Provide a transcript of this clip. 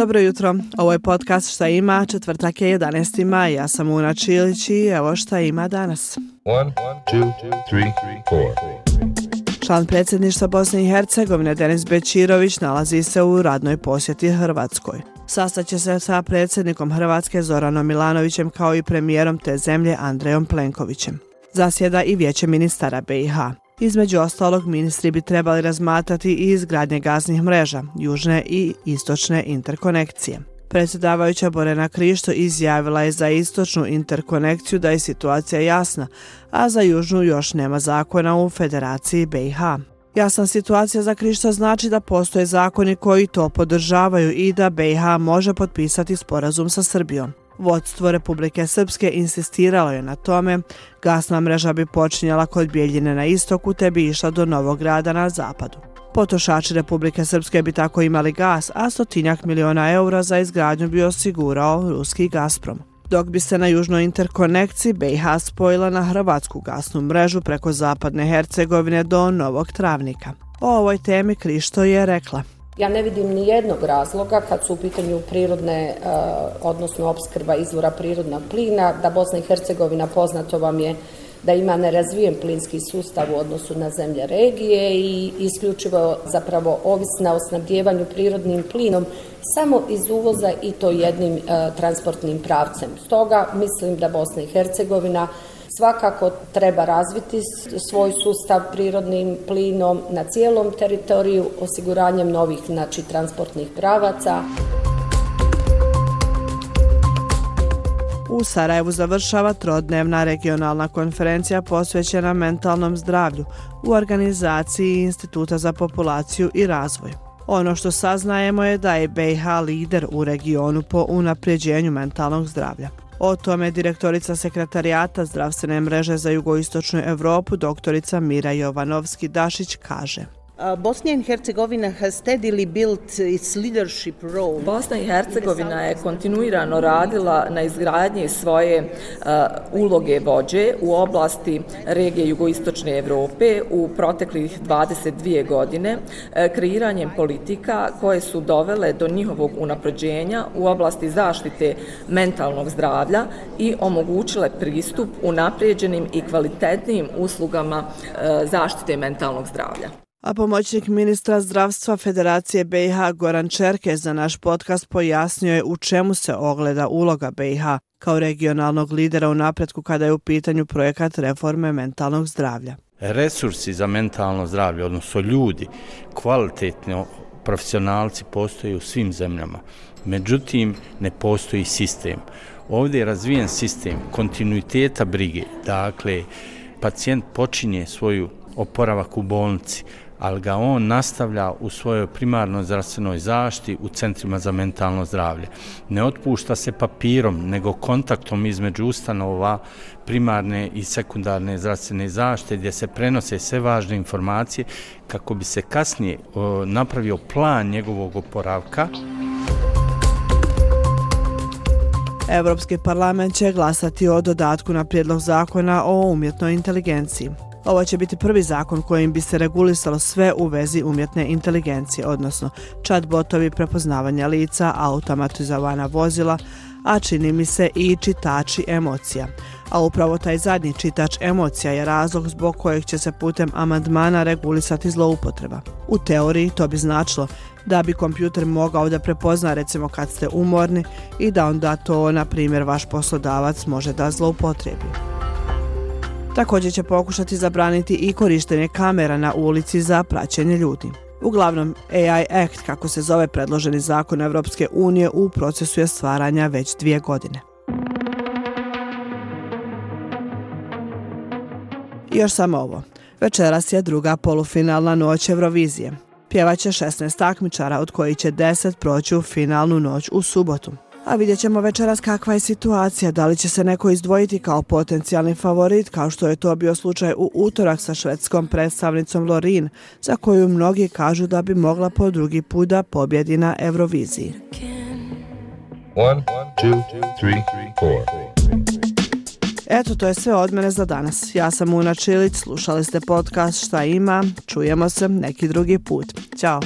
Dobro jutro, ovo je podcast Šta ima, četvrtak je 11. maj, ja sam Una Čilić i evo šta ima danas. One, two, three, Član predsjedništva Bosne i Hercegovine Denis Bečirović nalazi se u radnoj posjeti Hrvatskoj. Sastaće se sa predsjednikom Hrvatske Zoranom Milanovićem kao i premijerom te zemlje Andrejom Plenkovićem. Zasjeda i vijeće ministara BiH. Između ostalog, ministri bi trebali razmatrati i izgradnje gaznih mreža, južne i istočne interkonekcije. Predsjedavajuća Borena Krišto izjavila je za istočnu interkonekciju da je situacija jasna, a za južnu još nema zakona u Federaciji BiH. Jasna situacija za Krišto znači da postoje zakoni koji to podržavaju i da BiH može potpisati sporazum sa Srbijom. Vodstvo Republike Srpske insistiralo je na tome, gasna mreža bi počinjala kod Bijeljine na istoku te bi išla do Novog grada na zapadu. Potošači Republike Srpske bi tako imali gas, a stotinjak miliona eura za izgradnju bi osigurao ruski Gazprom. Dok bi se na južnoj interkonekciji BiH spojila na hrvatsku gasnu mrežu preko zapadne Hercegovine do Novog Travnika. O ovoj temi Krišto je rekla. Ja ne vidim ni jednog razloga kad su u pitanju prirodne, eh, odnosno obskrba izvora prirodnog plina, da Bosna i Hercegovina poznato vam je da ima nerazvijen plinski sustav u odnosu na zemlje regije i isključivo zapravo ovisna o snabdjevanju prirodnim plinom samo iz uvoza i to jednim e, transportnim pravcem. Stoga mislim da Bosna i Hercegovina svakako treba razviti svoj sustav prirodnim plinom na cijelom teritoriju osiguranjem novih znači, transportnih pravaca. U Sarajevu završava trodnevna regionalna konferencija posvećena mentalnom zdravlju u organizaciji Instituta za populaciju i razvoj. Ono što saznajemo je da je BiH lider u regionu po unapređenju mentalnog zdravlja. O tome direktorica sekretarijata zdravstvene mreže za jugoistočnu Evropu, doktorica Mira Jovanovski-Dašić, kaže – Bosnia and Herzegovina has steadily built its leadership role. Bosna i Hercegovina je kontinuirano radila na izgradnji svoje uh, uloge vođe u oblasti regije jugoistočne Evrope u proteklih 22 godine uh, kreiranjem politika koje su dovele do njihovog unapređenja u oblasti zaštite mentalnog zdravlja i omogućile pristup u napređenim i kvalitetnim uslugama uh, zaštite mentalnog zdravlja. A pomoćnik ministra zdravstva Federacije BiH Goran Čerke za naš podcast pojasnio je u čemu se ogleda uloga BiH kao regionalnog lidera u napretku kada je u pitanju projekat reforme mentalnog zdravlja. Resursi za mentalno zdravlje, odnosno ljudi, kvalitetni profesionalci postoje u svim zemljama. Međutim, ne postoji sistem. Ovdje je razvijen sistem kontinuiteta brige. Dakle, pacijent počinje svoju oporavak u bolnici, ali ga on nastavlja u svojoj primarnoj zdravstvenoj zašti u centrima za mentalno zdravlje. Ne otpušta se papirom, nego kontaktom između ustanova primarne i sekundarne zdravstvene zaštite gdje se prenose sve važne informacije kako bi se kasnije napravio plan njegovog oporavka. Evropski parlament će glasati o dodatku na prijedlog zakona o umjetnoj inteligenciji. Ovo će biti prvi zakon kojim bi se regulisalo sve u vezi umjetne inteligencije, odnosno chatbotovi prepoznavanja lica, automatizovana vozila, a čini mi se i čitači emocija. A upravo taj zadnji čitač emocija je razlog zbog kojeg će se putem amandmana regulisati zloupotreba. U teoriji to bi značilo da bi kompjuter mogao da prepozna recimo kad ste umorni i da onda to, na primjer, vaš poslodavac može da zloupotrebi. Također će pokušati zabraniti i korištenje kamera na ulici za praćenje ljudi. Uglavnom, AI Act, kako se zove predloženi zakon Evropske unije, u procesu je stvaranja već dvije godine. I još samo ovo. Večeras je druga polufinalna noć Eurovizije. Pjevaće 16 takmičara, od kojih će 10 proći u finalnu noć u subotu. A vidjet ćemo večeras kakva je situacija, da li će se neko izdvojiti kao potencijalni favorit, kao što je to bio slučaj u utorak sa švedskom predstavnicom Lorin, za koju mnogi kažu da bi mogla po drugi put da pobjedi na Euroviziji. One, two, three, Eto, to je sve od mene za danas. Ja sam Una Čilić, slušali ste podcast Šta ima, čujemo se neki drugi put. Ćao!